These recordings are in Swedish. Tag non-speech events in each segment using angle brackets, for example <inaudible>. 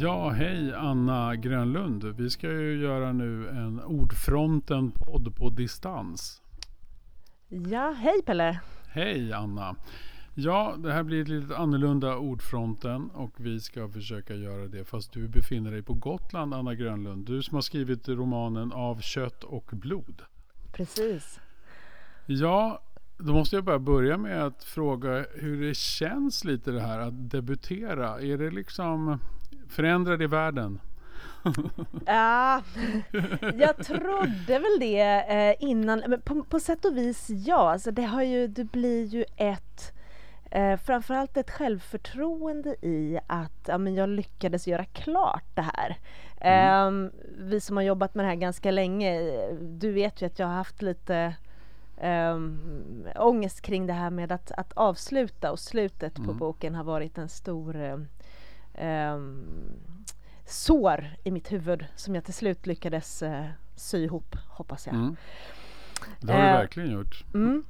Ja, hej Anna Grönlund. Vi ska ju göra nu en Ordfronten-podd på distans. Ja, hej Pelle. Hej Anna. Ja, det här blir ett lite annorlunda Ordfronten och vi ska försöka göra det fast du befinner dig på Gotland, Anna Grönlund. Du som har skrivit romanen Av kött och blod. Precis. Ja, då måste jag bara börja med att fråga hur det känns lite det här att debutera. Är det liksom förändrar det världen? <laughs> Ja, jag trodde väl det eh, innan, men på, på sätt och vis ja. Alltså det, har ju, det blir ju ett eh, framförallt ett självförtroende i att ja, men jag lyckades göra klart det här. Mm. Eh, vi som har jobbat med det här ganska länge, du vet ju att jag har haft lite um, ångest kring det här med att, att avsluta och slutet mm. på boken har varit en stor um, sår i mitt huvud som jag till slut lyckades uh, sy ihop, hoppas jag. Mm. Det har du uh, verkligen gjort. Mm.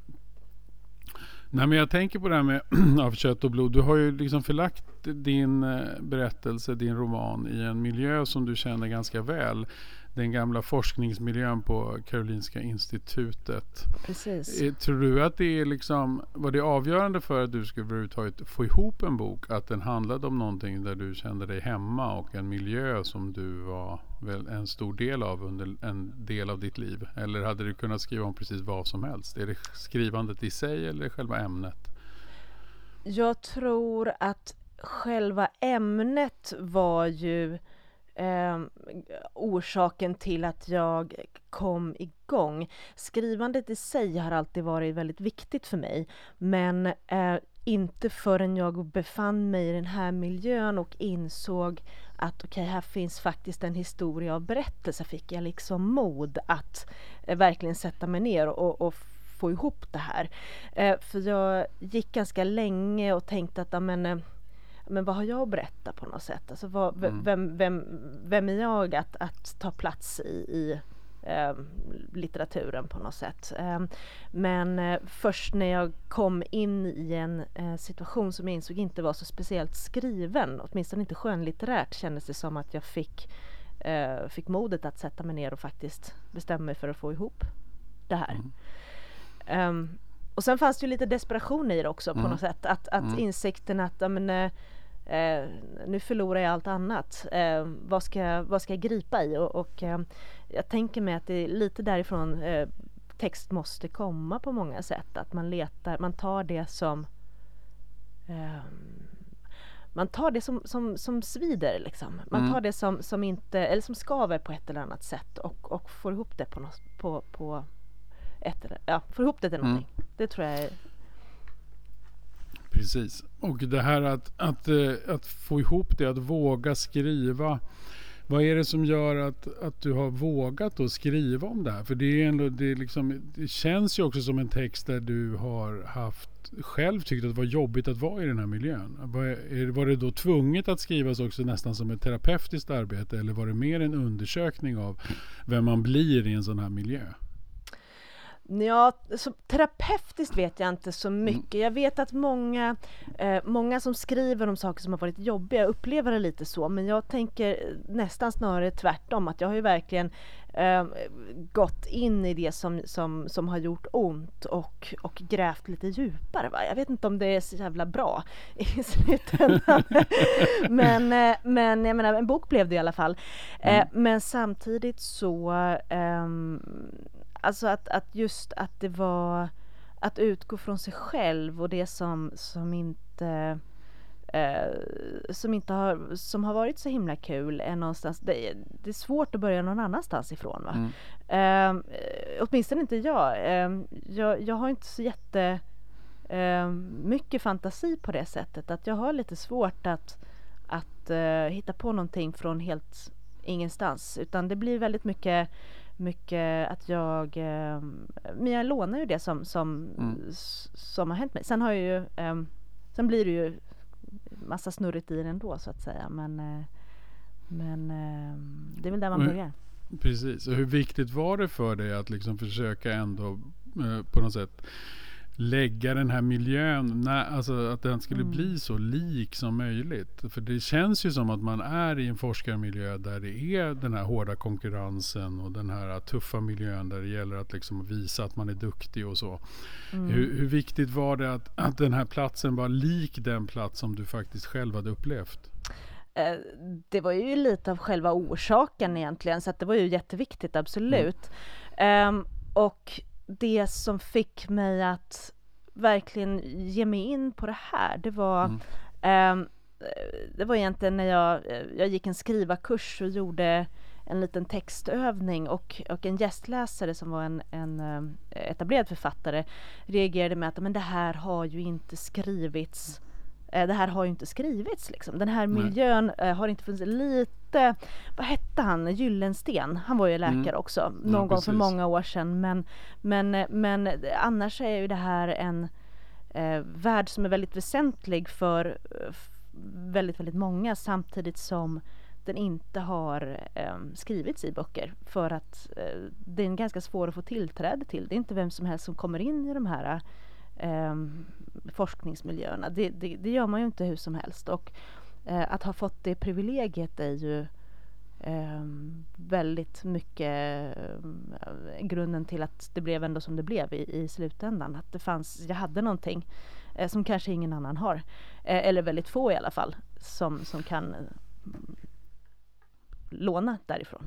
Nej men jag tänker på det här med <clears throat> av kött och blod. Du har ju liksom förlagt din eh, berättelse, din roman i en miljö som du känner ganska väl den gamla forskningsmiljön på Karolinska institutet. Precis. Eh, tror du att det är liksom, var det avgörande för att du skulle överhuvudtaget få ihop en bok? Att den handlade om någonting där du kände dig hemma och en miljö som du var väl en stor del av under en del av ditt liv? Eller hade du kunnat skriva om precis vad som helst? Är det skrivandet i sig eller själva ämnet? Jag tror att själva ämnet var ju eh, orsaken till att jag kom igång. Skrivandet i sig har alltid varit väldigt viktigt för mig, men eh, inte förrän jag befann mig i den här miljön och insåg att okej, okay, här finns faktiskt en historia av berättelse, fick jag liksom mod att eh, verkligen sätta mig ner och, och få ihop det här. Eh, för jag gick ganska länge och tänkte att amen, eh, men vad har jag att berätta på något sätt? Alltså vad, mm. vem, vem, vem är jag att, att ta plats i, i eh, litteraturen på något sätt. Eh, men eh, först när jag kom in i en eh, situation som jag insåg inte var så speciellt skriven, åtminstone inte skönlitterärt, kändes det som att jag fick, eh, fick modet att sätta mig ner och faktiskt bestämma mig för att få ihop det här. Mm. Um, och sen fanns det ju lite desperation i det också på mm. något sätt. Att, att mm. insikten att men, eh, nu förlorar jag allt annat. Eh, vad, ska, vad ska jag gripa i? Och, och eh, jag tänker mig att det är lite därifrån eh, text måste komma på många sätt. Att man letar, man tar det som eh, man tar det som, som, som svider liksom. Man mm. tar det som, som inte, eller som skaver på ett eller annat sätt och, och får ihop det på, något, på, på ett eller, ja, får ihop det till mm. någonting. Mm. Det tror jag är Precis. Och det här att, att, eh, att få ihop det, att våga skriva. Vad är det som gör att, att du har vågat att skriva om det här? För det, är ändå, det, är liksom, det känns ju också som en text där du har haft själv tyckt att det var jobbigt att vara i den här miljön. Var, var det då tvunget att skrivas också nästan som ett terapeutiskt arbete eller var det mer en undersökning av vem man blir i en sån här miljö? Ja, så terapeutiskt vet jag inte så mm. mycket. Jag vet att många, eh, många som skriver om saker som har varit jobbiga upplever det lite så, men jag tänker nästan snarare tvärtom, att jag har ju verkligen eh, gått in i det som, som, som har gjort ont och, och grävt lite djupare. Va? Jag vet inte om det är så jävla bra i <laughs> slutändan. men, eh, men jag menar, en bok blev det i alla fall. Eh, mm. Men samtidigt så ehm, Alltså att, att just att det var att utgå från sig själv och det som, som inte eh, som inte har, som har varit så himla kul är någonstans, det, det är svårt att börja någon annanstans ifrån va. Mm. Eh, åtminstone inte jag. Eh, jag. Jag har inte så jätte eh, mycket fantasi på det sättet att jag har lite svårt att, att uh, hitta på någonting från helt ingenstans utan det blir väldigt mycket mycket att jag, eh, men jag lånar ju det som, som, mm. som har hänt mig. Sen har jag ju, eh, sen blir det ju massa snurrigt i den ändå så att säga. Men, eh, men eh, det är väl där man börjar. Precis, och hur viktigt var det för dig att liksom försöka ändå eh, på något sätt lägga den här miljön, när, alltså att den skulle Mm. bli så lik som möjligt. För det känns ju som att man är i en forskarmiljö där det är den här hårda konkurrensen och den här tuffa miljön där det gäller att liksom visa att man är duktig och så. Mm. Hur, hur viktigt var det att, att den här platsen var lik den plats som du faktiskt själv hade upplevt? Eh, det var ju lite av själva orsaken egentligen, så det var ju jätteviktigt, absolut. Ehm, och det som fick mig att verkligen ge mig in på det här, det var Mm. ehm, eh, det var egentligen när jag, jag gick en skrivarkurs och gjorde en liten textövning och, och en gästläsare som var en, en eh, etablerad författare reagerade med att men det här har ju inte skrivits eh, det här har ju inte skrivits liksom. Den här Nej. miljön eh, har inte funnits lite, vad hette han, Gyllensten, han var ju läkare Mm. också, någon gång för många år sedan. Men, men, men annars är ju det här en eh, värld som är väldigt väsentlig för eh, väldigt, väldigt många samtidigt som den inte har eh, skrivits i böcker för att eh, det är ganska svår att få tillträde till. Det är inte vem som helst som kommer in i de här eh, forskningsmiljöerna. Det, det, det gör man ju inte hur som helst och Eh, att ha fått det privilegiet är ju eh, väldigt mycket eh, grunden till att det blev ändå som det blev i, i slutändan. Att det fanns, jag hade någonting eh, som kanske ingen annan har. Eh, eller väldigt få i alla fall som, som kan eh, låna därifrån.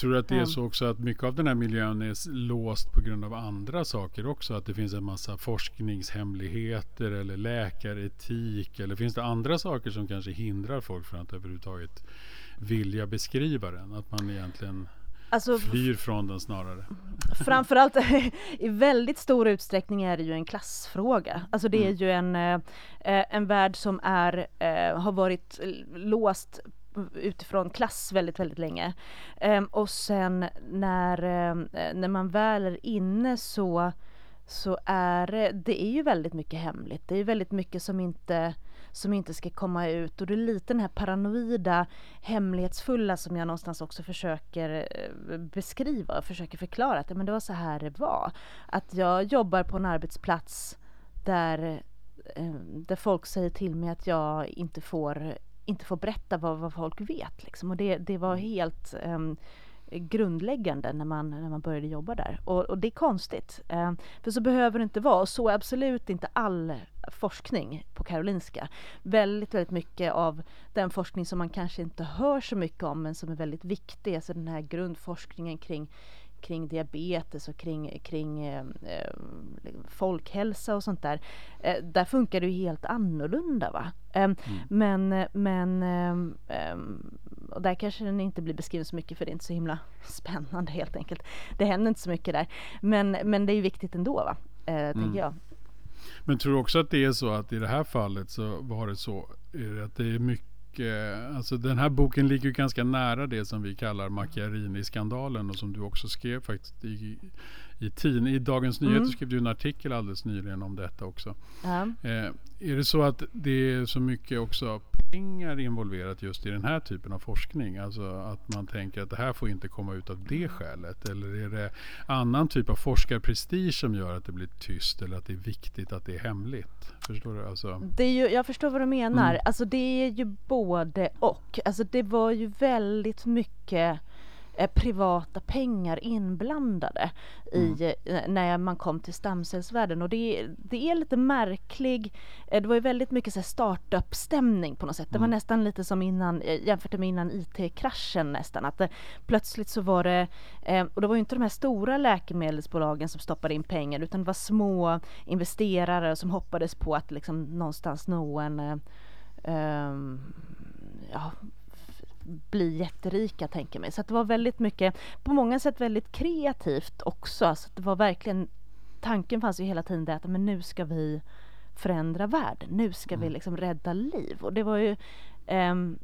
Tror du att det är så också att mycket av den här miljön är låst på grund av andra saker också? Att det finns en massa forskningshemligheter eller läkaretik? Eller finns det andra saker som kanske hindrar folk från att överhuvudtaget vilja beskriva den? Att man egentligen Alltså, flyr från den snarare? Framförallt <laughs> i väldigt stor utsträckning är det ju en klassfråga. Alltså det är Mm. ju en, eh, eh, en värld som är, eh, har varit låst utifrån klass väldigt, väldigt länge. Ehm, och sen när, ehm, när man väl är inne så, så är det- det är ju väldigt mycket hemligt. Det är ju väldigt mycket som inte som inte ska komma ut och det är lite den här paranoida hemlighetsfulla som jag någonstans också försöker eh, beskriva och försöker förklara att men det var så här det var. Att jag jobbar på en arbetsplats där, eh, där folk säger till mig att jag inte får, inte får berätta vad, vad folk vet. Liksom. Och det, det var helt ehm, grundläggande när man, när man började jobba där. Och, och det är konstigt. Eh, för så behöver det inte vara. Och så är absolut inte all forskning på Karolinska. Väldigt, väldigt mycket av den forskning som man kanske inte hör så mycket om men som är väldigt viktig, alltså den här grundforskningen kring kring diabetes och kring, kring eh, eh, folkhälsa och sånt där. Eh, där funkar det ju helt annorlunda va. Eh, Men, men eh, eh, och där kanske den inte blir beskriven så mycket för det är inte så himla spännande helt enkelt. Det händer inte så mycket där. Men, men det är ju viktigt ändå va, eh, tänker jag. Men tror du också att det är så att i det här fallet så var det så är det att det är mycket Eh, alltså den här boken ligger ju ganska nära det som vi kallar Macchiarini-skandalen och som du också skrev faktiskt i, i, tin, i Dagens Nyheter Mm. skrev du en artikel alldeles nyligen om detta också. Ja. Eh, är det så att det är så mycket också pengar involverat just i den här typen av forskning? Alltså att man tänker att det här får inte komma ut av det skälet? Eller är det annan typ av forskarprestige som gör att det blir tyst eller att det är viktigt att det är hemligt? Förstår du? Alltså, Det är ju, jag förstår vad du menar. Mm. Alltså det är ju både och. Alltså det var ju väldigt mycket privata pengar inblandade i, eh, när man kom till stamcellsvärlden och det, det är lite märklig, eh, det var ju väldigt mycket så startup-stämning på något sätt. Det var Mm. nästan lite som innan, eh, jämfört med innan IT-kraschen nästan, att det, plötsligt så var det, eh, och det var ju inte de här stora läkemedelsbolagen som stoppade in pengar utan det var små investerare som hoppades på att liksom någonstans nå en eh, ehm, ja, bli jätterika tänker mig. Så det var väldigt mycket, på många sätt väldigt kreativt också. Så att det var verkligen, tanken fanns ju hela tiden där att men nu ska vi förändra världen, nu ska vi Mm. liksom rädda liv. Och det var ju ehm,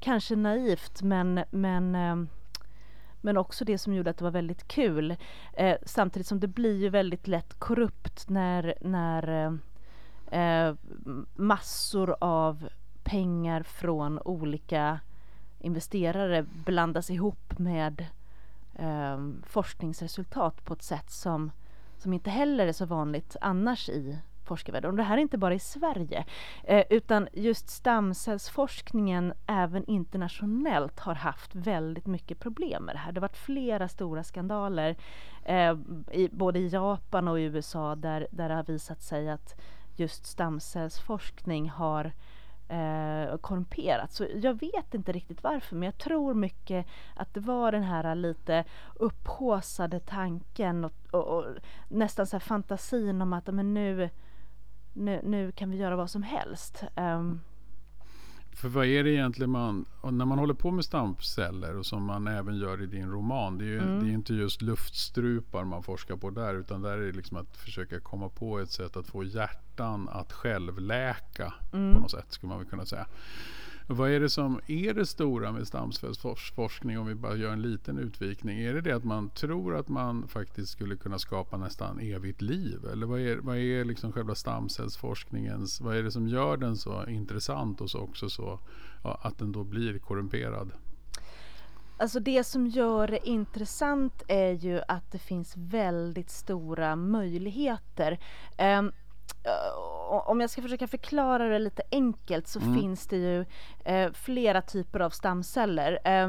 kanske naivt men, men ehm, men också det som gjorde att det var väldigt kul. Eh, samtidigt som det blir ju väldigt lätt korrupt när, när eh, eh, massor av pengar från olika investerare blandas ihop med eh, forskningsresultat på ett sätt som, som inte heller är så vanligt annars i forskarvärlden. Och det här är inte bara i Sverige, eh, utan just stamcellsforskningen även internationellt har haft väldigt mycket problem med det här. Det har varit flera stora skandaler, eh, i, både i Japan och i USA, där, där det har visat sig att just stamcellsforskning har eh, korrumperat. Så jag vet inte riktigt varför, men jag tror mycket att det var den här lite upphåsade tanken och, och, och nästan så fantasin om att men nu, nu, nu kan vi göra vad som helst. Um, för vad är det egentligen man, när man håller på med stamceller och som man även gör i din roman. Det är ju mm. det är inte just luftstrupar man forskar på där utan där är det liksom att försöka komma på ett sätt att få hjärtan att självläka mm. på något sätt skulle man väl kunna säga. Vad är det som är det stora med stamcellsforskning om vi bara gör en liten utvikning? Är det det att man tror att man faktiskt skulle kunna skapa nästan evigt liv? Eller vad är, vad är liksom själva stamcellsforskningens, vad är det som gör den så intressant och så också så ja, att den då blir korrumperad? Alltså det som gör det intressant är ju att det finns väldigt stora möjligheter. Um, om jag ska försöka förklara det lite enkelt så mm. finns det ju eh, flera typer av stamceller. Eh,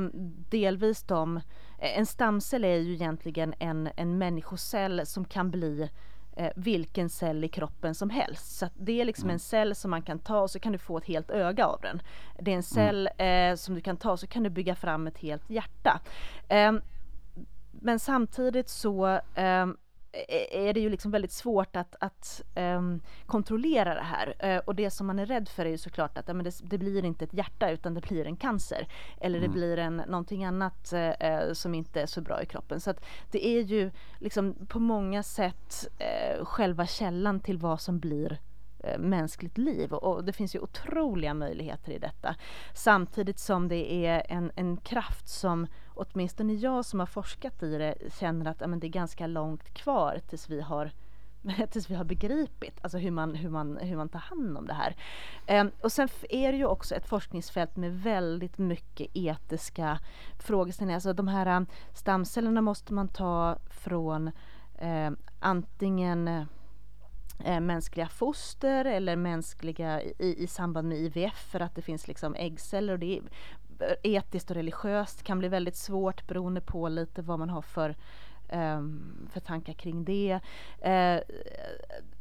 delvis de, en stamcell är ju egentligen en, en människocell som kan bli eh, vilken cell i kroppen som helst. Så det är liksom mm. en cell som man kan ta och så kan du få ett helt öga av den. Det är en mm. cell mm. som du kan ta och så kan du bygga fram ett helt hjärta. Ehm, men samtidigt så ehm, är det ju liksom väldigt svårt att, att um, kontrollera det här. Uh, och det som man är rädd för är ju såklart att ja, men det, det, blir inte ett hjärta utan det blir en cancer. Eller mm. det blir en, någonting annat uh, som inte är så bra i kroppen. Så att det är ju liksom på många sätt uh, själva källan till vad som blir mänskligt liv och det finns ju otroliga möjligheter i detta. Samtidigt som det är en, en kraft som åtminstone jag som har forskat i det känner att ja, men det är ganska långt kvar tills vi har <laughs> tills vi har begripit alltså hur, man, hur, man, hur man tar hand om det här. Um, och sen är det ju också ett forskningsfält med väldigt mycket etiska frågeställningar. Alltså de här um, stamcellerna måste man ta från um, antingen uh, mänskliga foster eller mänskliga i, i samband med IVF för att det finns liksom äggceller och det är etiskt och religiöst kan bli väldigt svårt beroende på lite vad man har för um, för tankar kring det. Uh,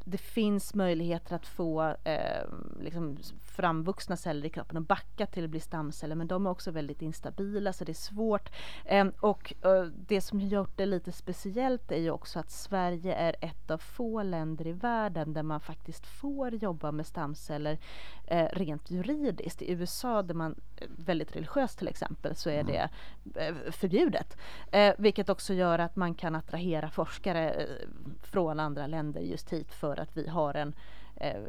det finns möjligheter att få eh, liksom framvuxna celler i kroppen och backa till att bli stamceller men de är också väldigt instabila så det är svårt. Eh, och eh, det som gjort det lite speciellt är ju också att Sverige är ett av få länder i världen där man faktiskt får jobba med stamceller eh, rent juridiskt. I USA där man är väldigt religiöst till exempel så är det eh, förbjudet. Eh, vilket också gör att man kan attrahera forskare från andra länder just hit för för att vi har en eh,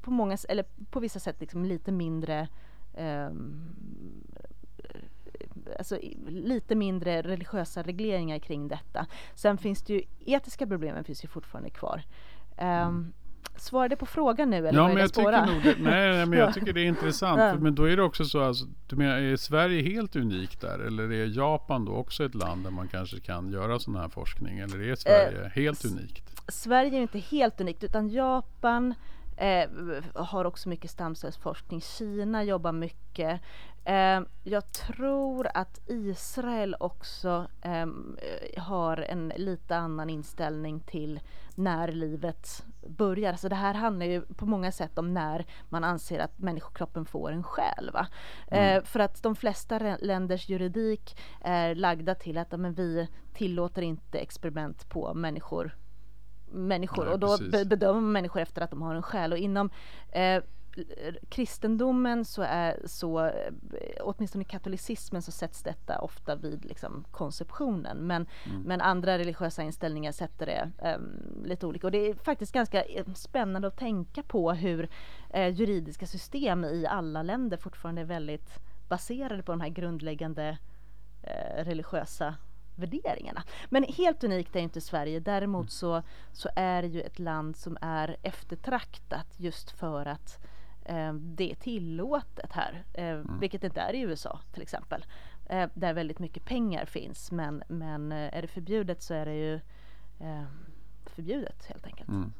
på många, eller på vissa sätt liksom lite mindre eh, alltså lite mindre religiösa regleringar kring detta. Sen finns det ju etiska problemen finns ju fortfarande kvar. Um, Svarade på frågan nu eller ja, men jag tycker nog det, nej, men jag <laughs> tycker det är intressant. För, men då är det också så, alltså, du menar, är Sverige helt unikt där? Eller är Japan då också ett land där man kanske kan göra sån här forskning? Eller är Sverige eh, helt unikt? Sverige är inte helt unikt utan Japan eh, har också mycket stamcellsforskning. Kina jobbar mycket. Eh, jag tror att Israel också eh, har en lite annan inställning till när livet börjar. Så det här handlar ju på många sätt om när man anser att människokroppen får en själ. Mm. Eh, för att de flesta länders juridik är lagda till att men vi tillåter inte experiment på människor människor Nej, och då be bedömer man människor efter att de har en själ. Och inom eh, kristendomen så är så, eh, åtminstone i katolicismen så sätts detta ofta vid liksom konceptionen. Men, mm. men andra religiösa inställningar sätter det um, lite olika. Och det är faktiskt ganska eh, spännande att tänka på hur uh, juridiska system i alla länder fortfarande är väldigt baserade på de här grundläggande uh, religiösa värderingarna. Men helt unikt är inte Sverige. Däremot så, så är det ju ett land som är eftertraktat just för att eh, det är tillåtet här, eh, mm. vilket det inte är i USA till exempel. Eh, där väldigt mycket pengar finns men, men eh, är det förbjudet så är det ju eh, förbjudet helt enkelt. Mm.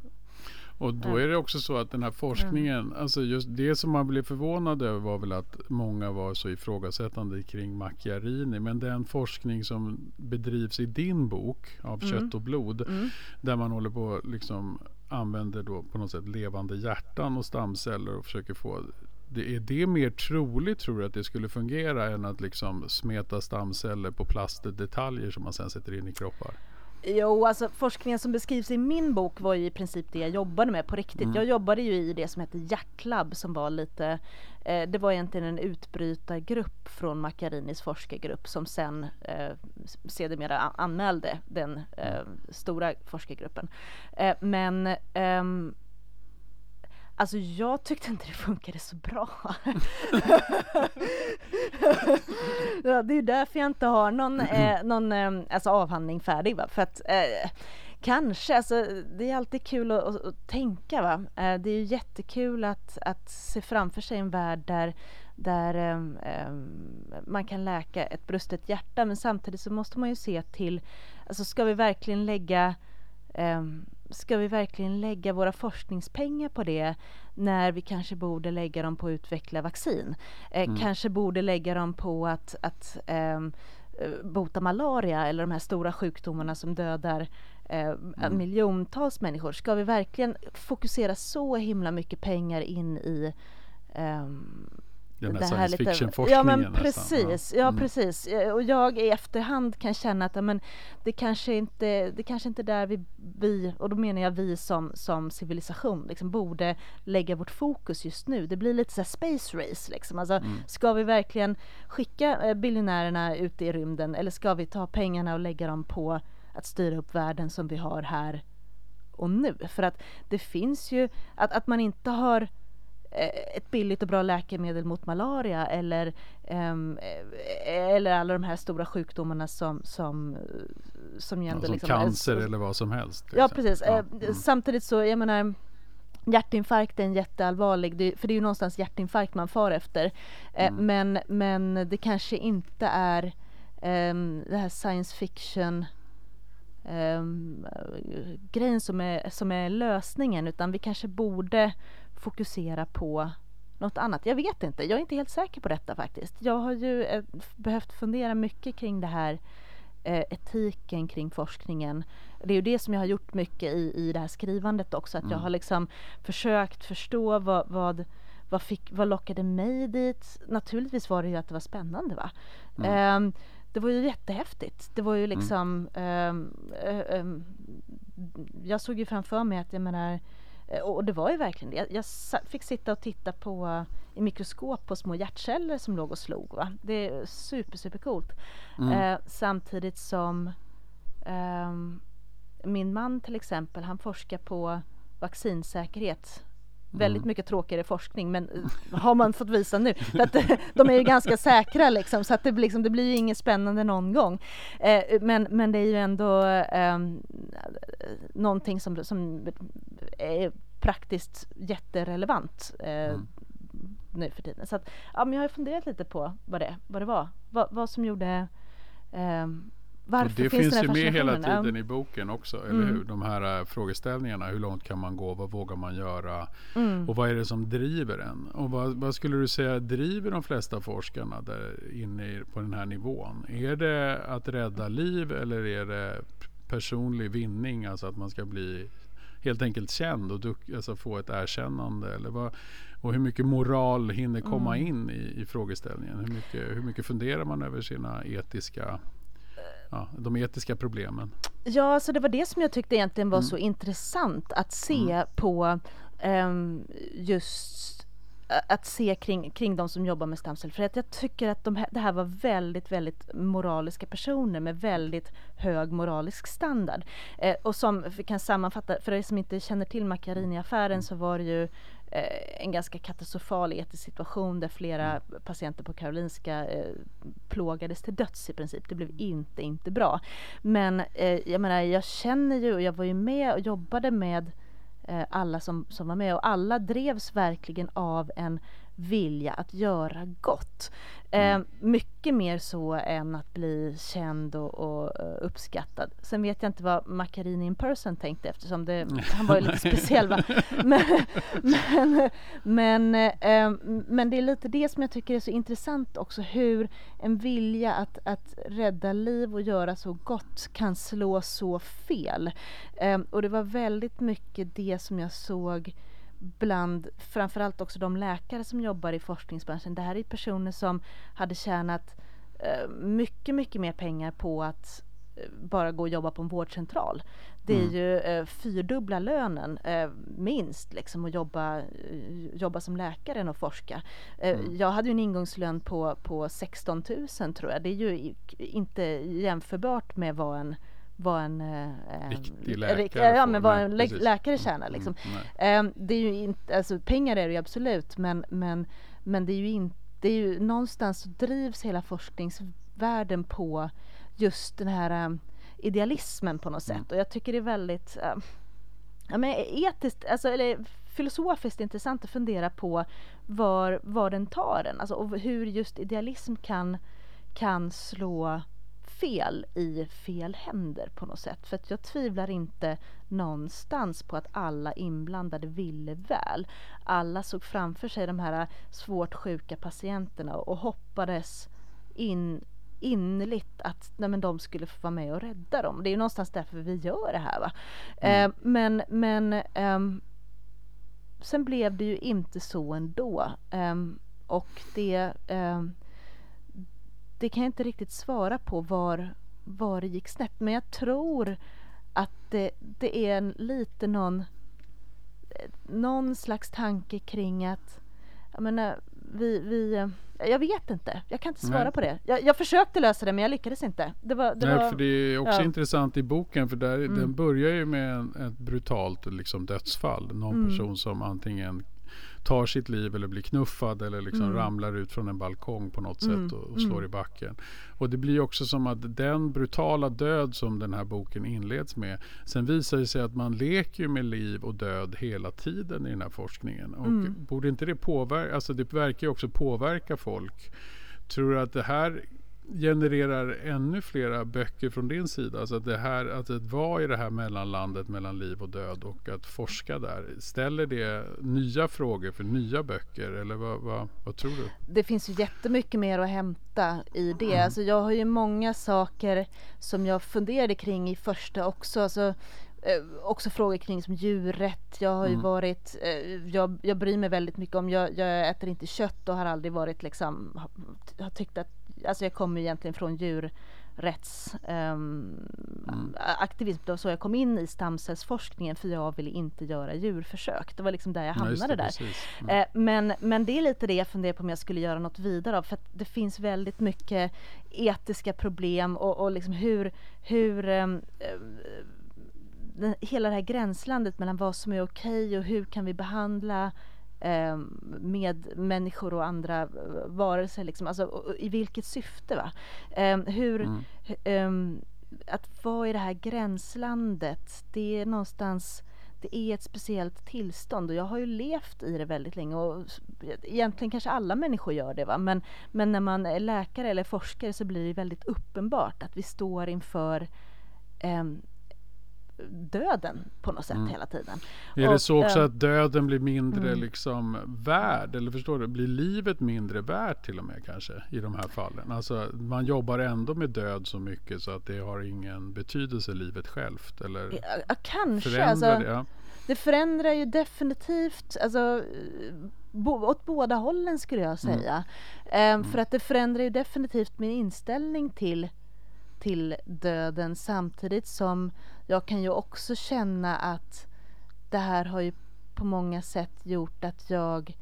Och då är det också så att den här forskningen, alltså just det som man blev förvånad över var väl att många var så ifrågasättande kring Macchiarini. Men den forskning som bedrivs i din bok av mm. kött och blod, mm. där man håller på liksom använder då på något sätt levande hjärtan och stamceller och försöker få det, är det mer troligt tror du att det skulle fungera än att liksom smeta stamceller på plastdetaljer som man sen sätter in i kroppar? Jo, alltså forskningen som beskrivs i min bok var ju i princip det jag jobbade med på riktigt. Mm. Jag jobbade ju i det som heter Hjärtlab som var lite, eh, det var egentligen en utbrytargrupp från Macchiarinis forskargrupp som sen eh, sedermera anmälde den eh, stora forskargruppen. Eh, men ehm, Alltså jag tyckte inte det funkade så bra. <laughs> ja, det är ju därför jag inte har någon, eh, någon eh, alltså avhandling färdig. Va? För att eh, kanske, alltså det är alltid kul att, att, att tänka. Va? Eh, det är ju jättekul att, att se framför sig en värld där där eh, man kan läka ett brustet hjärta men samtidigt så måste man ju se till, alltså ska vi verkligen lägga Um, ska vi verkligen lägga våra forskningspengar på det när vi kanske borde lägga dem på att utveckla vaccin? Eh, mm. Kanske borde lägga dem på att, att um, bota malaria eller de här stora sjukdomarna som dödar eh, mm. miljontals människor. Ska vi verkligen fokusera så himla mycket pengar in i um, den här science fiction-forskningen. Ja men precis, ja. Mm. precis. Och jag i efterhand kan känna att men, det kanske inte det kanske inte är där vi, vi, och då menar jag vi som, som civilisation, liksom, borde lägga vårt fokus just nu. Det blir lite så space race liksom. Alltså, mm. Ska vi verkligen skicka eh, biljonärerna ut i rymden eller ska vi ta pengarna och lägga dem på att styra upp världen som vi har här och nu? För att det finns ju, att, att man inte har Eh, ett billigt och bra läkemedel mot malaria eller, um, eller alla de här stora sjukdomarna som, som, som, ja, som liksom, cancer eller vad som helst. Ja precis. Ja. Mm. Samtidigt så, jag menar Hjärtinfarkt är en jätteallvarlig, för det är ju någonstans hjärtinfarkt man far efter. Mm. Men, men det kanske inte är um, det här science fiction um, grejen som är, som är lösningen utan vi kanske borde fokusera på något annat. Jag vet inte, jag är inte helt säker på detta faktiskt. Jag har ju eh, behövt fundera mycket kring det här eh, etiken kring forskningen. Det är ju det som jag har gjort mycket i, i det här skrivandet också, att mm. jag har liksom försökt förstå vad, vad vad, fick, vad lockade mig dit? Naturligtvis var det ju att det var spännande va. Mm. Um, det var ju jättehäftigt. Det var ju mm. liksom mm. um, um, Jag såg ju framför mig att jag menar Eh, och det var ju verkligen det. Jag, fick sitta och titta på i mikroskop på små hjärtceller som låg och slog. Va? Det är super, super coolt. Mm. Eh, samtidigt som eh, min man till exempel, han forskar på vaccinsäkerhet. Mm. Väldigt mycket tråkigare forskning men eh, har man fått visa nu. För att, de är ju ganska säkra liksom så att det, liksom, det blir inget spännande någon gång. Eh, men, men det är ju ändå eh, någonting som, som är praktiskt jätterelevant eh, mm. nu för tiden. Så att, ja, men jag har funderat lite på vad det, vad det var, vad, vad som gjorde eh, varför det finns, finns ju med hela tiden i boken också, eller mm. hur? De här uh, frågeställningarna. Hur långt kan man gå? Vad vågar man göra? Mm. Och vad är det som driver en? Och vad, vad, skulle du säga driver de flesta forskarna där inne på den här nivån? Är det att rädda liv eller är det personlig vinning? Alltså att man ska bli helt enkelt känd och duk, alltså få ett erkännande? Eller vad, och hur mycket moral hinner komma mm. in i, i frågeställningen? Hur mycket, hur mycket funderar man över sina etiska ja, de etiska problemen. Ja, så det var det som jag tyckte egentligen var mm. så intressant att se mm. på um, just att se kring, kring de som jobbar med stamceller. För att jag tycker att de här, det här var väldigt, väldigt moraliska personer med väldigt hög moralisk standard. Eh, och som vi kan sammanfatta, för er som inte känner till Macchiarini-affären mm. så var det ju en ganska katastrofal etisk situation där flera mm. patienter på Karolinska eh, plågades till döds i princip. Det blev inte, inte bra. Men eh, jag menar, jag känner ju och jag var ju med och jobbade med eh, alla som, som var med och alla drevs verkligen av en vilja att göra gott. Mm. Eh, mycket mer så än att bli känd och, och uh, uppskattad. Sen vet jag inte vad Macchiarini in person tänkte eftersom det, <laughs> han var ju lite speciell va. <laughs> Men, men, men, eh, men det är lite det som jag tycker är så intressant också hur en vilja att, att rädda liv och göra så gott kan slå så fel. Eh, och det var väldigt mycket det som jag såg bland framförallt också de läkare som jobbar i forskningsbranschen. Det här är personer som hade tjänat eh, mycket, mycket mer pengar på att eh, bara gå och jobba på en vårdcentral. Det är mm. ju eh, fyrdubbla lönen eh, minst liksom att jobba, eh, jobba som läkare än att forska. Eh, mm. Jag hade ju en ingångslön på, på 16 000 tror jag. Det är ju inte jämförbart med vad en vad en, eh, Riktig läkare, ja, men vad en lä läkare tjänar. Mm, liksom. Mm, eh, det är ju inte, alltså pengar är det ju absolut men, men, men det är ju inte, det är ju någonstans så drivs hela forskningsvärlden på just den här um, idealismen på något mm. sätt och jag tycker det är väldigt ja, men etiskt, alltså, eller filosofiskt intressant att fundera på var, var den tar den, alltså, och hur just idealism kan, kan slå fel i fel händer på något sätt. För att jag tvivlar inte någonstans på att alla inblandade ville väl. Alla såg framför sig de här svårt sjuka patienterna och hoppades in innerligt att nej, men de skulle få vara med och rädda dem. Det är ju någonstans därför vi gör det här. Va? Mm. Eh, men men eh, sen blev det ju inte så ändå. Eh, och det ehm, det kan jag inte riktigt svara på var, var det gick snett. Men jag tror att det, det är en, lite någon, någon slags tanke kring att jag menar, vi, vi, jag vet inte, jag kan inte svara Nej. på det. Jag, jag, försökte lösa det men jag lyckades inte. Det var, det Nej, var, för det är också ja. intressant i boken för där, mm. den börjar ju med en, ett brutalt liksom, dödsfall. Någon mm. person som antingen tar sitt liv eller blir knuffad eller liksom mm. ramlar ut från en balkong på något mm. sätt och, och slår mm. i backen. Och det blir också som att den brutala död som den här boken inleds med. Sen visar det sig att man leker med liv och död hela tiden i den här forskningen. Och mm. borde inte det påverka, alltså det verkar ju också påverka folk. Tror du att det här genererar ännu flera böcker från din sida. Alltså att det här, att vara i det här mellanlandet mellan liv och död och att forska där. Ställer det nya frågor för nya böcker eller vad, vad, vad tror du? Det finns ju jättemycket mer att hämta i det. Mm. Alltså jag har ju många saker som jag funderade kring i första också. Alltså, Eh, också frågor kring som djurrätt. Jag har ju mm. varit, eh, jag, jag bryr mig väldigt mycket om, jag, jag äter inte kött och har aldrig varit liksom, har tyckt att, alltså jag kommer egentligen från djurrätts um, mm. aktivism. så jag kom in i stamcellsforskningen för jag ville inte göra djurförsök. Det var liksom där jag hamnade det, där. Mm. Eh, men, men det är lite det jag funderar på om jag skulle göra något vidare av för att det finns väldigt mycket etiska problem och, och liksom hur, hur um, hela det här gränslandet mellan vad som är okej och hur kan vi behandla eh, med människor och andra varelser, liksom. alltså, i vilket syfte? Va? Eh, hur, mm. eh, att vara i det här gränslandet, det är någonstans det är ett speciellt tillstånd och jag har ju levt i det väldigt länge och egentligen kanske alla människor gör det va men, men när man är läkare eller forskare så blir det väldigt uppenbart att vi står inför eh, döden på något sätt mm. hela tiden. Är och, det så också äh, att döden blir mindre mm. liksom värd? Eller förstår du? Blir livet mindre värt till och med kanske i de här fallen? Alltså man jobbar ändå med död så mycket så att det har ingen betydelse livet självt? Eller ja, kanske. Alltså, det, ja. det förändrar ju definitivt alltså, bo, åt båda hållen skulle jag mm. säga. Mm. Um, för att det förändrar ju definitivt min inställning till till döden samtidigt som jag kan ju också känna att det här har ju på många sätt gjort att jag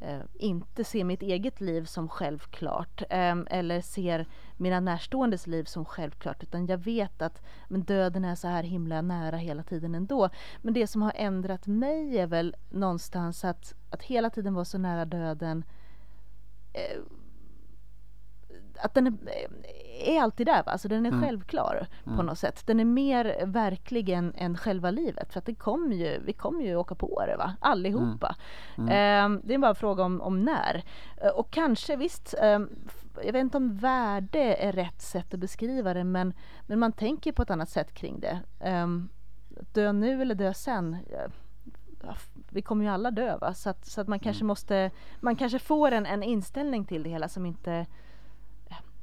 eh, inte ser mitt eget liv som självklart eh, eller ser mina närståendes liv som självklart utan jag vet att men döden är så här himla nära hela tiden ändå. Men det som har ändrat mig är väl någonstans att, att hela tiden vara så nära döden eh, att den är är alltid där va, alltså den är Mm. självklar på Mm. något sätt. Den är mer verklig än, än själva livet för att det kommer ju, vi kommer ju åka på det va, allihopa. Mm. Eh, det är bara en fråga om, om när. Eh, och kanske visst, eh, jag vet inte om värde är rätt sätt att beskriva det men, men man tänker på ett annat sätt kring det. Eh, dö nu eller dö sen. Vi kommer ju alla dö va? Så att, så att man kanske måste, man kanske får en, en inställning till det hela som inte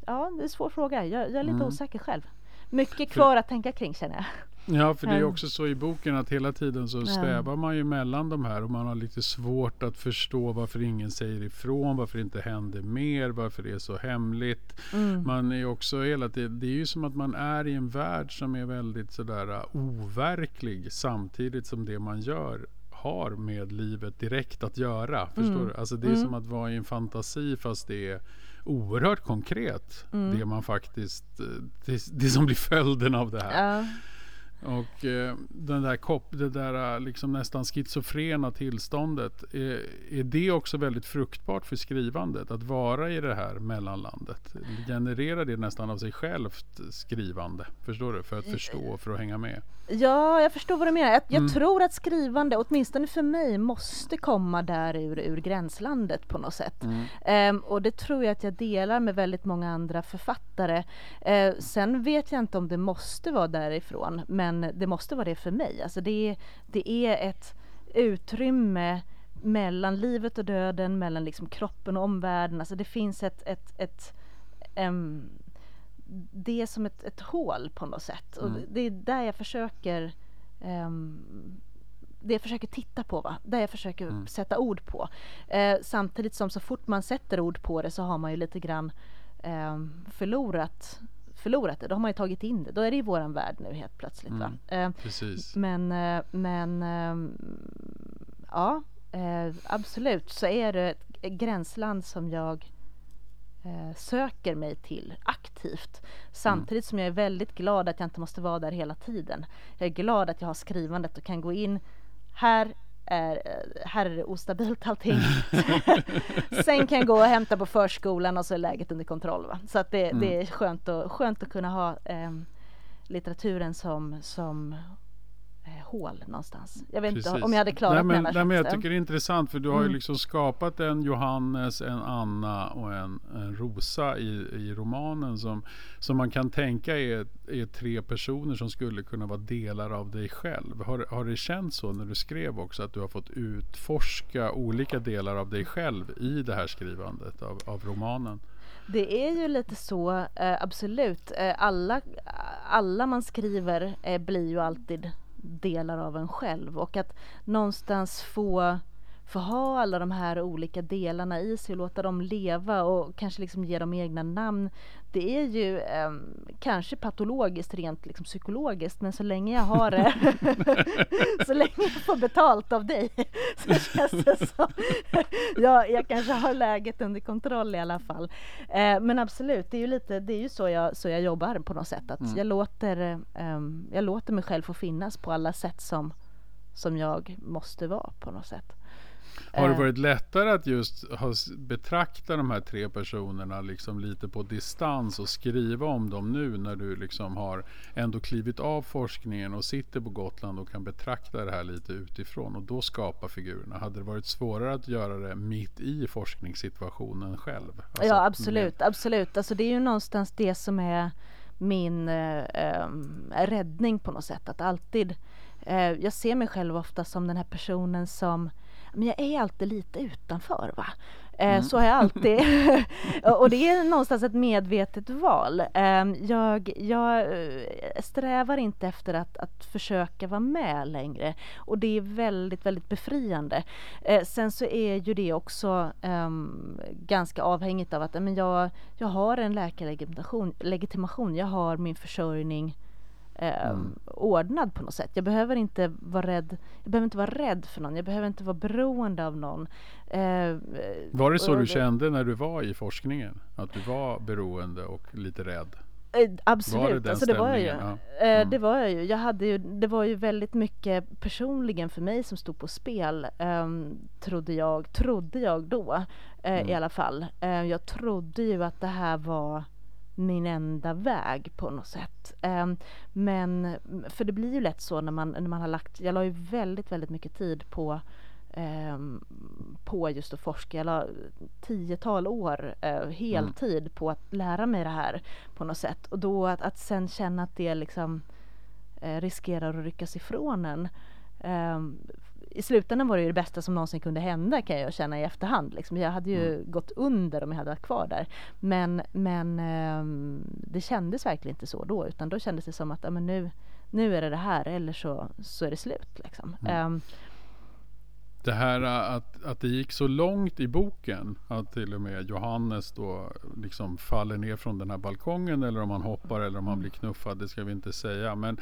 Ja, det är en svår fråga. Jag, jag är lite Mm. osäker själv. Mycket kvar att tänka kring känner jag. Ja, för det är Ehm. också så i boken att hela tiden så svävar man ju mellan de här och man har lite svårt att förstå varför ingen säger ifrån, varför det inte händer mer, varför det är så hemligt. Mm. Man är också hela tiden, det är ju som att man är i en värld som är väldigt sådär uh, overklig samtidigt som det man gör har med livet direkt att göra. Förstår Mm. du? Alltså det är Mm. som att vara i en fantasi fast det är oerhört konkret. Mm. Det man faktiskt, eh, det, det som blir följden av det här. Ja, Och eh, den där kop, det där eh, liksom nästan schizofrena tillståndet. Är, är det också väldigt fruktbart för skrivandet? Att vara i det här mellanlandet? Genererar det nästan av sig självt skrivande? Förstår du? För att förstå, för att hänga med. ja jag förstår vad du menar. Jag, jag Mm. tror att skrivande, åtminstone för mig, måste komma där ur, ur gränslandet på något sätt. Ehm, och det tror jag att jag delar med väldigt många andra författare. Eh, sen vet jag inte om det måste vara därifrån, men det måste vara det för mig. Alltså det, är- det är ett utrymme mellan livet och döden, mellan liksom kroppen och omvärlden. Alltså det finns ett, ett, ett ehm, det är som ett, ett hål på något sätt. Och Mm. det är där jag försöker ehm, det jag försöker titta på, va? där jag försöker Mm. sätta ord på. Eh, samtidigt som så fort man sätter ord på det så har man ju lite grann ehm, förlorat, förlorat det. Då har man ju tagit in det. Då är det i våran värld nu helt plötsligt. Va? Eh, Precis. men, eh, men ehm, ja, eh, absolut så är det ett gränsland som jag eh, söker mig till aktivt. Samtidigt som jag är väldigt glad att jag inte måste vara där hela tiden. Jag är glad att jag har skrivandet och kan gå in här är, eh, här är det ostabilt allting. <laughs> Sen kan jag gå och hämta på förskolan och så är läget under kontroll. Va? Så att det, det är skönt, att, skönt att kunna ha ehm, litteraturen som, som eh, hål någonstans. Jag vet inte Precis. om jag hade klarat nej, men, nej, men Jag tycker det är intressant för du har ju Mm. liksom skapat en Johannes, en Anna och en, en Rosa i, i romanen som, som man kan tänka är, är tre personer som skulle kunna vara delar av dig själv. Har, har det känts så när du skrev också att du har fått utforska olika delar av dig själv i det här skrivandet av, av romanen? Det är ju lite så, eh, absolut. Eh, alla, alla man skriver eh, blir ju alltid delar av en själv och att någonstans få, få ha alla de här olika delarna i sig och låta dem leva och kanske liksom ge dem egna namn. Det är ju eh, kanske patologiskt rent liksom psykologiskt men så länge jag har det, <laughs> så länge jag får betalt av dig <laughs> så känns det som <laughs> jag, jag kanske har läget under kontroll i alla fall. Eh, men absolut, det är ju lite, det är ju så jag, så jag jobbar på något sätt. Att Mm. jag, låter, ehm, jag låter mig själv få finnas på alla sätt som, som jag måste vara på något sätt. Har det Eh, varit lättare att just ha, betrakta de här tre personerna liksom lite på distans och skriva om dem nu när du liksom har ändå klivit av forskningen och sitter på Gotland och kan betrakta det här lite utifrån och då skapa figurerna? Hade det varit svårare att göra det mitt i forskningssituationen själv? Alltså ja absolut, absolut. Alltså det är ju någonstans det som är min eh, ehm, räddning på något sätt. Att alltid, eh, jag ser mig själv ofta som den här personen som, men jag är alltid lite utanför va. Eh, Så har jag alltid. <laughs> <laughs> och det är någonstans ett medvetet val. Eh, jag, jag eh, strävar inte efter att, att försöka vara med längre. Och det är väldigt, väldigt befriande. Eh, sen så är ju det också ehm, ganska avhängigt av att men jag, jag har en läkarlegitimation, legitimation, jag har min försörjning ehm, ordnad på något sätt. Jag behöver inte vara rädd. Jag behöver inte vara rädd för någon. Jag behöver inte vara beroende av någon. Eh, Var det så du det- kände när du var i forskningen? Att du var beroende och lite rädd? Eh, Var det Absolut, den alltså det var jag ju. Eh, Mm. Det var jag ju. Jag hade ju. Det var ju väldigt mycket personligen för mig som stod på spel. ehm, trodde jag, trodde jag då eh, Mm. i alla fall. Eh, jag trodde ju att det här var min enda väg på något sätt. Um, men, för det blir ju lätt så när man, när man har lagt, jag la ju väldigt, väldigt mycket tid på um, på just att forska. Jag la tiotal år uh, heltid mm. på att lära mig det här på något sätt. Och då att, att sen känna att det liksom uh, riskerar att ryckas ifrån en. Um, i slutändan var det ju det bästa som någonsin kunde hända kan jag känna i efterhand. Liksom. Jag hade ju mm. gått under om jag hade varit kvar där. Men, men um, det kändes verkligen inte så då utan då kändes det som att ja, men nu, nu är det det här eller så, så är det slut. Liksom. Mm. Um, det här att, att det gick så långt i boken att till och med Johannes då liksom faller ner från den här balkongen eller om han hoppar eller om han blir knuffad, det ska vi inte säga. Men,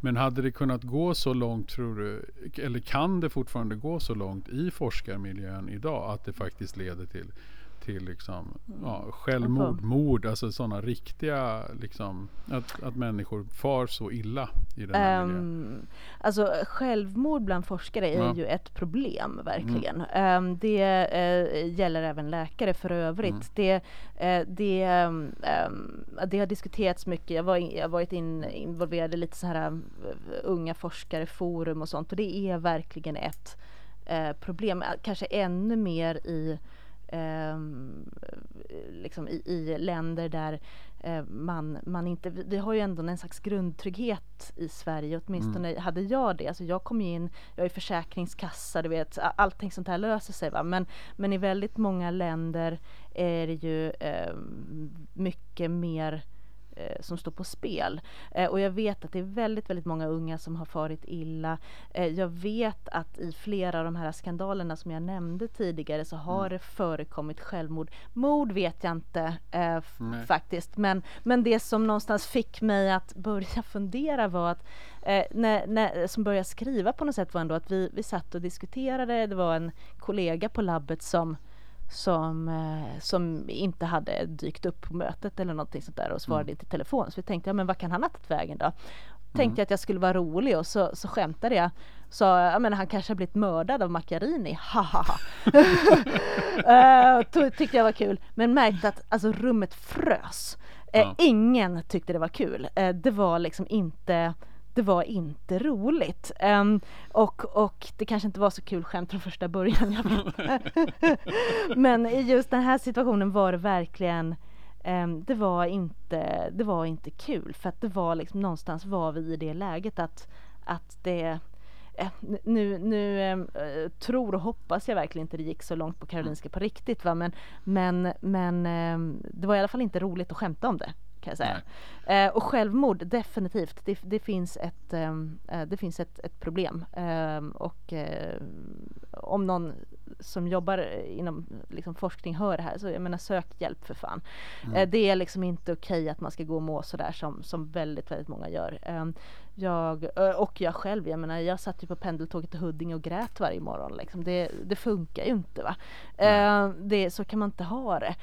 men hade det kunnat gå så långt tror du, eller kan det fortfarande gå så långt i forskarmiljön idag att det faktiskt leder till till liksom, ja, självmord, mord, alltså sådana riktiga, liksom, att, att människor far så illa i den här um, miljön. Alltså självmord bland forskare är ja. ju ett problem, verkligen. Mm. Um, det uh, gäller även läkare för övrigt. Mm. Det, uh, det, um, det har diskuterats mycket, jag, var in, jag har varit in, involverad i lite så här uh, unga forskare-forum och sånt och det är verkligen ett problem, kanske ännu mer i liksom i, i, länder där eh, man, man inte, vi, har ju ändå en slags grundtrygghet i Sverige, åtminstone mm. hade jag det. Alltså jag kom ju in, jag är försäkringskassa, du vet, allting sånt här löser sig va. Men, men i väldigt många länder är det ju eh, mycket mer som står på spel. Eh, och jag vet att det är väldigt, väldigt många unga som har farit illa. Eh, jag vet att i flera av de här skandalerna som jag nämnde tidigare så har mm. det förekommit självmord. Mord vet jag inte eh, faktiskt, men, men det som någonstans fick mig att börja <laughs> fundera var att eh, när, när, som började skriva på något sätt var ändå att vi, vi satt och diskuterade, det var en kollega på labbet som som, eh, som inte hade dykt upp på mötet eller någonting sånt där och svarade mm. inte i telefon. Så vi tänkte, ja men vad kan han ha tagit vägen då? Tänkte mm. jag att jag skulle vara rolig och så, så skämtade jag. Sa, jag menar han kanske har blivit mördad av Macchiarini, hahaha. uh, <laughs> tyckte jag var kul, men märkte att alltså rummet frös. Uh, ja. Ingen tyckte det var kul. Uh, det var liksom inte det var inte roligt. Um, och, och det kanske inte var så kul skämt från första början, <laughs> Men i just den här situationen var det verkligen um, det, var inte, det var inte kul. För att det var liksom någonstans var vi i det läget att, att det eh, nu, nu äh, tror och hoppas jag verkligen inte det gick så långt på Karolinska på riktigt va? Men, men, men äh, det var i alla fall inte roligt att skämta om det kan jag säga. Eh, och självmord, definitivt. Det, det finns ett, ehm, eh, det finns ett, ett problem. Eh, och om någon som jobbar inom liksom, forskning hör det här, så jag menar sök hjälp för fan. Mm. Eh, det är liksom inte okej att man ska gå och må sådär som, som väldigt, väldigt många gör. Jag, eh, och jag själv, jag menar jag satt ju på pendeltåget till Huddinge och grät varje morgon. Liksom. Det, det funkar ju inte va. Mm. det, så kan man inte ha det.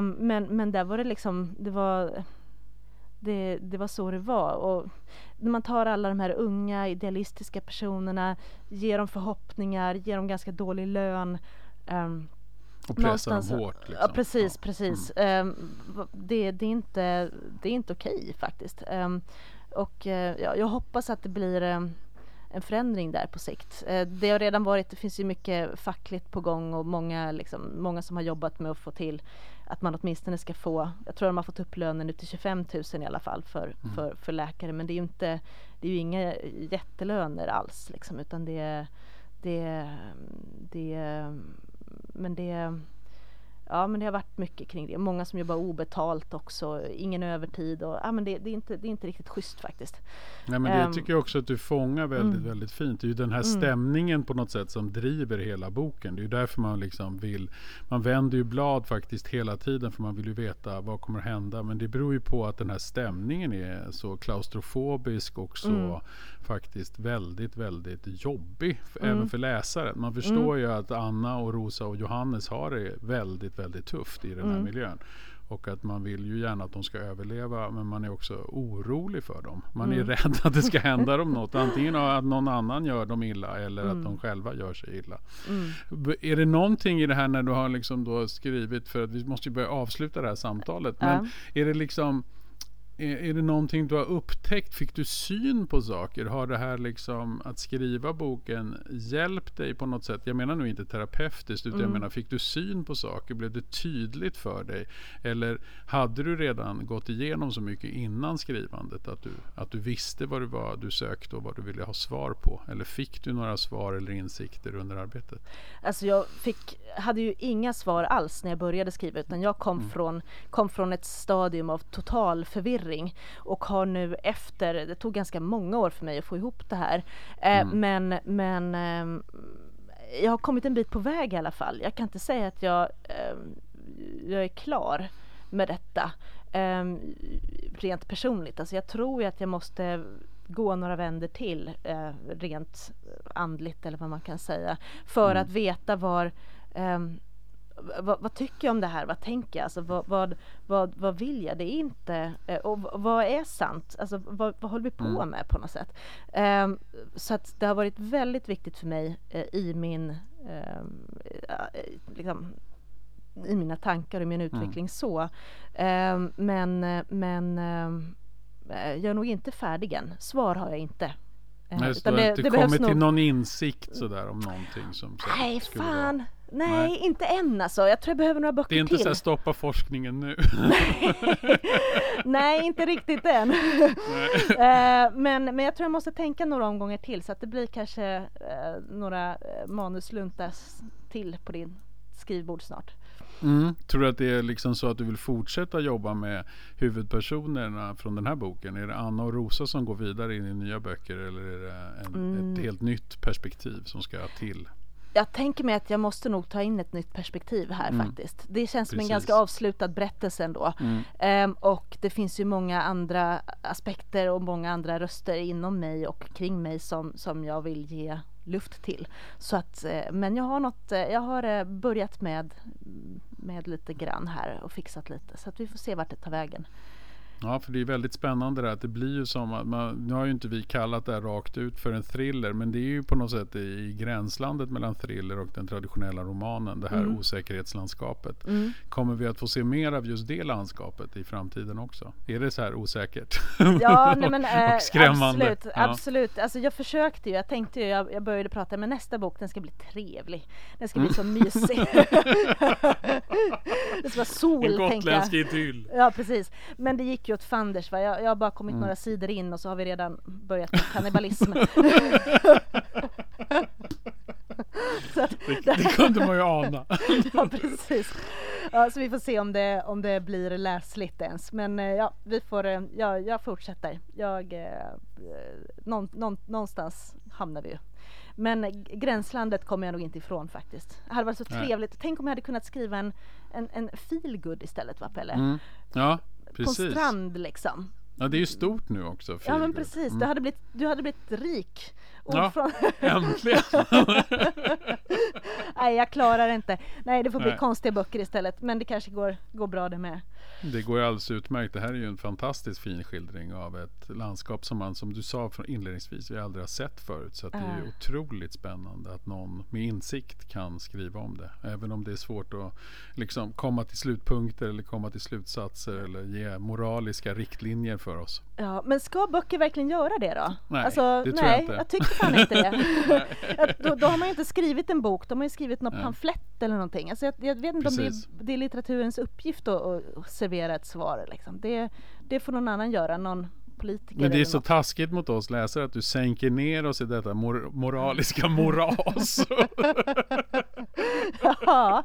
men, men där var det liksom, det var det, det var så det var. Och när man tar alla de här unga idealistiska personerna, ger dem förhoppningar, ger dem ganska dålig lön. Um, och pressar dem hårt. Liksom. Ja, precis, precis. Mm. Um, det, det, är inte, det är inte okej faktiskt. Um, och uh, ja, jag hoppas att det blir um, en förändring där på sikt. Uh, det har redan varit, det finns ju mycket fackligt på gång och många, liksom, många som har jobbat med att få till att man åtminstone ska få, jag tror de har fått upp lönen nu till 25 000 i alla fall för, mm. för, för läkare men det är ju inte, det är ju inga jättelöner alls liksom utan det, det, det, men det Ja men det har varit mycket kring det. Många som jobbar obetalt också, ingen övertid och ja men det, det är, inte, det är inte riktigt schysst faktiskt. Nej men det um, tycker jag också att du fångar väldigt, mm. väldigt fint. Det är ju den här mm. stämningen mm. på något sätt som driver hela boken. Det är ju därför man liksom vill, man vänder ju blad faktiskt hela tiden för man vill ju veta vad kommer att hända. Men det beror ju på att den här stämningen är så klaustrofobisk och så mm. faktiskt väldigt, väldigt jobbig. Mm. Även för läsaren. Man förstår mm. ju att Anna och Rosa och Johannes har det väldigt väldigt, väldigt tufft i den här mm. miljön. Och att man vill ju gärna att de ska överleva men man är också orolig för dem. Man mm. är rädd att det ska hända dem <laughs> något. Antingen att någon annan gör dem illa eller mm. att de själva gör sig illa. Mm. Är det någonting i det här när du har liksom då skrivit, för att vi måste ju börja avsluta det här samtalet. Men är det liksom är, är det någonting du har upptäckt? Fick du syn på saker? Har det här liksom att skriva boken hjälpt dig på något sätt? Jag menar nu inte terapeutiskt utan mm. jag menar fick du syn på saker? Blev det tydligt för dig? Eller hade du redan gått igenom så mycket innan skrivandet att du, att du visste vad det var du sökte och vad du ville ha svar på? Eller fick du några svar eller insikter under arbetet? Alltså jag fick, hade ju inga svar alls när jag började skriva utan jag kom, mm. från, kom från ett stadium av total förvirring förvirring och har nu efter, det tog ganska många år för mig att få ihop det här, eh, mm. men, men eh, jag har kommit en bit på väg i alla fall. Jag kan inte säga att jag, eh, jag är klar med detta ehm, rent personligt. Alltså jag tror ju att jag måste gå några vänder till eh, rent andligt eller vad man kan säga för mm. att veta var vad, vad, tycker jag om det här? Vad tänker jag? Alltså, vad, vad, vad, vad vill jag? Det är inte... Eh, och vad är sant? Alltså, vad, vad håller vi på mm. med på något sätt? Um, så att det har varit väldigt viktigt för mig uh, i min... Um, liksom, i mina tankar och min mm. utveckling mm. så. Um, men men jag är nog inte färdig än. Svar har jag inte. Nej, du har inte kommit nog... till någon insikt sådär om någonting som Nej, fan! Nej, Nej, inte än alltså. Jag tror jag behöver några böcker till. Det är inte till. så här, stoppa forskningen nu. Nej, <laughs> inte riktigt än. uh, <laughs> men, men jag tror jag måste tänka några omgångar till så att det blir kanske uh, några uh, manusluntar till på din skrivbord snart. Mm. Tror du att det är liksom så att du vill fortsätta jobba med huvudpersonerna från den här boken? Är det Anna och Rosa som går vidare in i nya böcker eller är det en, mm. ett helt nytt perspektiv som ska till? Jag tänker mig att jag måste nog ta in ett nytt perspektiv här mm. faktiskt. Det känns som en ganska avslutad berättelse ändå. Mm. Um, och det finns ju många andra aspekter och många andra röster inom mig och kring mig som, som jag vill ge luft till. Så att, uh, men jag har något, uh, jag har uh, börjat med, med lite grann här och fixat lite så att vi får se vart det tar vägen. Ja, för det är väldigt spännande det att det blir ju som att man, nu har ju inte vi kallat det här rakt ut för en thriller, men det är ju på något sätt i gränslandet mellan thriller och den traditionella romanen, det här mm. osäkerhetslandskapet. Mm. Kommer vi att få se mer av just det landskapet i framtiden också? Är det så här osäkert? Ja, <laughs> nej, men, äh, och skrämmande? Absolut, ja. absolut. Alltså jag försökte ju, jag tänkte ju, jag, jag började prata, men nästa bok den ska bli trevlig. Den ska bli mm. så mysig. <laughs> det ska vara sol, En gotländsk idyll. Ja, precis. Men det gick ju åt fanders. Va? Jag, jag har bara kommit mm. några sidor in och så har vi redan börjat med kannibalism. <laughs> det, det, det, kunde man ju ana. <laughs> ja, precis. Ja, så vi får se om det, om det blir läsligt ens. Men eh, ja, vi får, eh, ja, jag fortsätter. Jag, eh, någon, någon, någonstans hamnar vi ju. Men gränslandet kommer jag nog inte ifrån faktiskt. Det hade varit så trevligt. Nej. Tänk om jag hade kunnat skriva en, en, en feelgood istället va Pelle? Mm. Ja, Precis. på en strand liksom. Ja det är ju stort nu också. Ja men precis, mm. du, hade blivit, du hade blivit rik. Ja, från... <laughs> äntligen! <laughs> Nej jag klarar inte. Nej det får bli Nej. konstiga böcker istället. Men det kanske går, går bra det med. Det går ju alldeles utmärkt. Det här är ju en fantastiskt fin skildring av ett landskap som man, som du sa inledningsvis, vi aldrig har sett förut. Så det är ju otroligt spännande att någon med insikt kan skriva om det. Även om det är svårt att liksom komma till slutpunkter eller komma till slutsatser eller ge moraliska riktlinjer för oss. Ja, men ska böcker verkligen göra det då? Nej, alltså, det tror nej, jag inte. Jag tycker fan inte det. <laughs> då, då, har man ju inte skrivit en bok, de har ju skrivit någon pamflett eller någonting. Alltså jag, jag vet inte Precis. om det är, det är litteraturens uppgift att, att servera ett svar. Liksom. Det, det får någon annan göra, någon politiker. Men det är så något. taskigt mot oss läsare att du sänker ner oss i detta mor moraliska moras. <laughs> ja,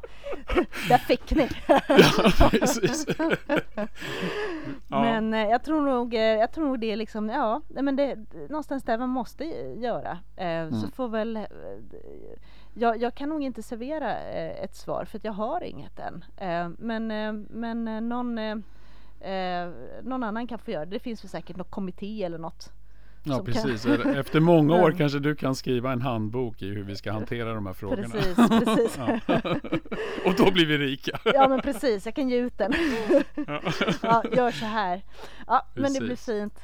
där fick ni. <laughs> ja, precis. ja. Men eh, jag tror nog, eh, jag tror nog det är liksom, ja, men det någonstans där man måste göra. Eh, mm. Så får väl jag, jag, kan nog inte servera ett svar för jag har inget än. men, men någon, någon annan kan få göra det. Det finns väl säkert någon kommitté eller något Ja precis, kan- efter många år <laughs> kanske du kan skriva en handbok i hur vi ska hantera de här frågorna. Precis, precis. <laughs> Och då blir vi rika. Ja men precis, jag kan ge ut den. <laughs> Ja, gör så här. Ja, men det blir fint.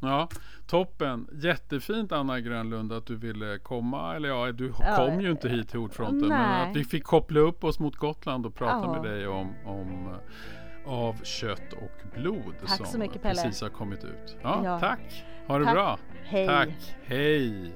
Ja, toppen. Jättefint Anna Grönlund att du ville komma. Eller ja, du Ja, kom ju inte hit till Ordfronten. Men nej. att vi fick koppla upp oss mot Gotland och prata Ja. med dig om, om eh, Av kött och blod. Tack som så mycket, Pelle. precis har kommit ut. Ja, Ja. Tack. Ha det Tack. bra. Hej. Tack. Hej.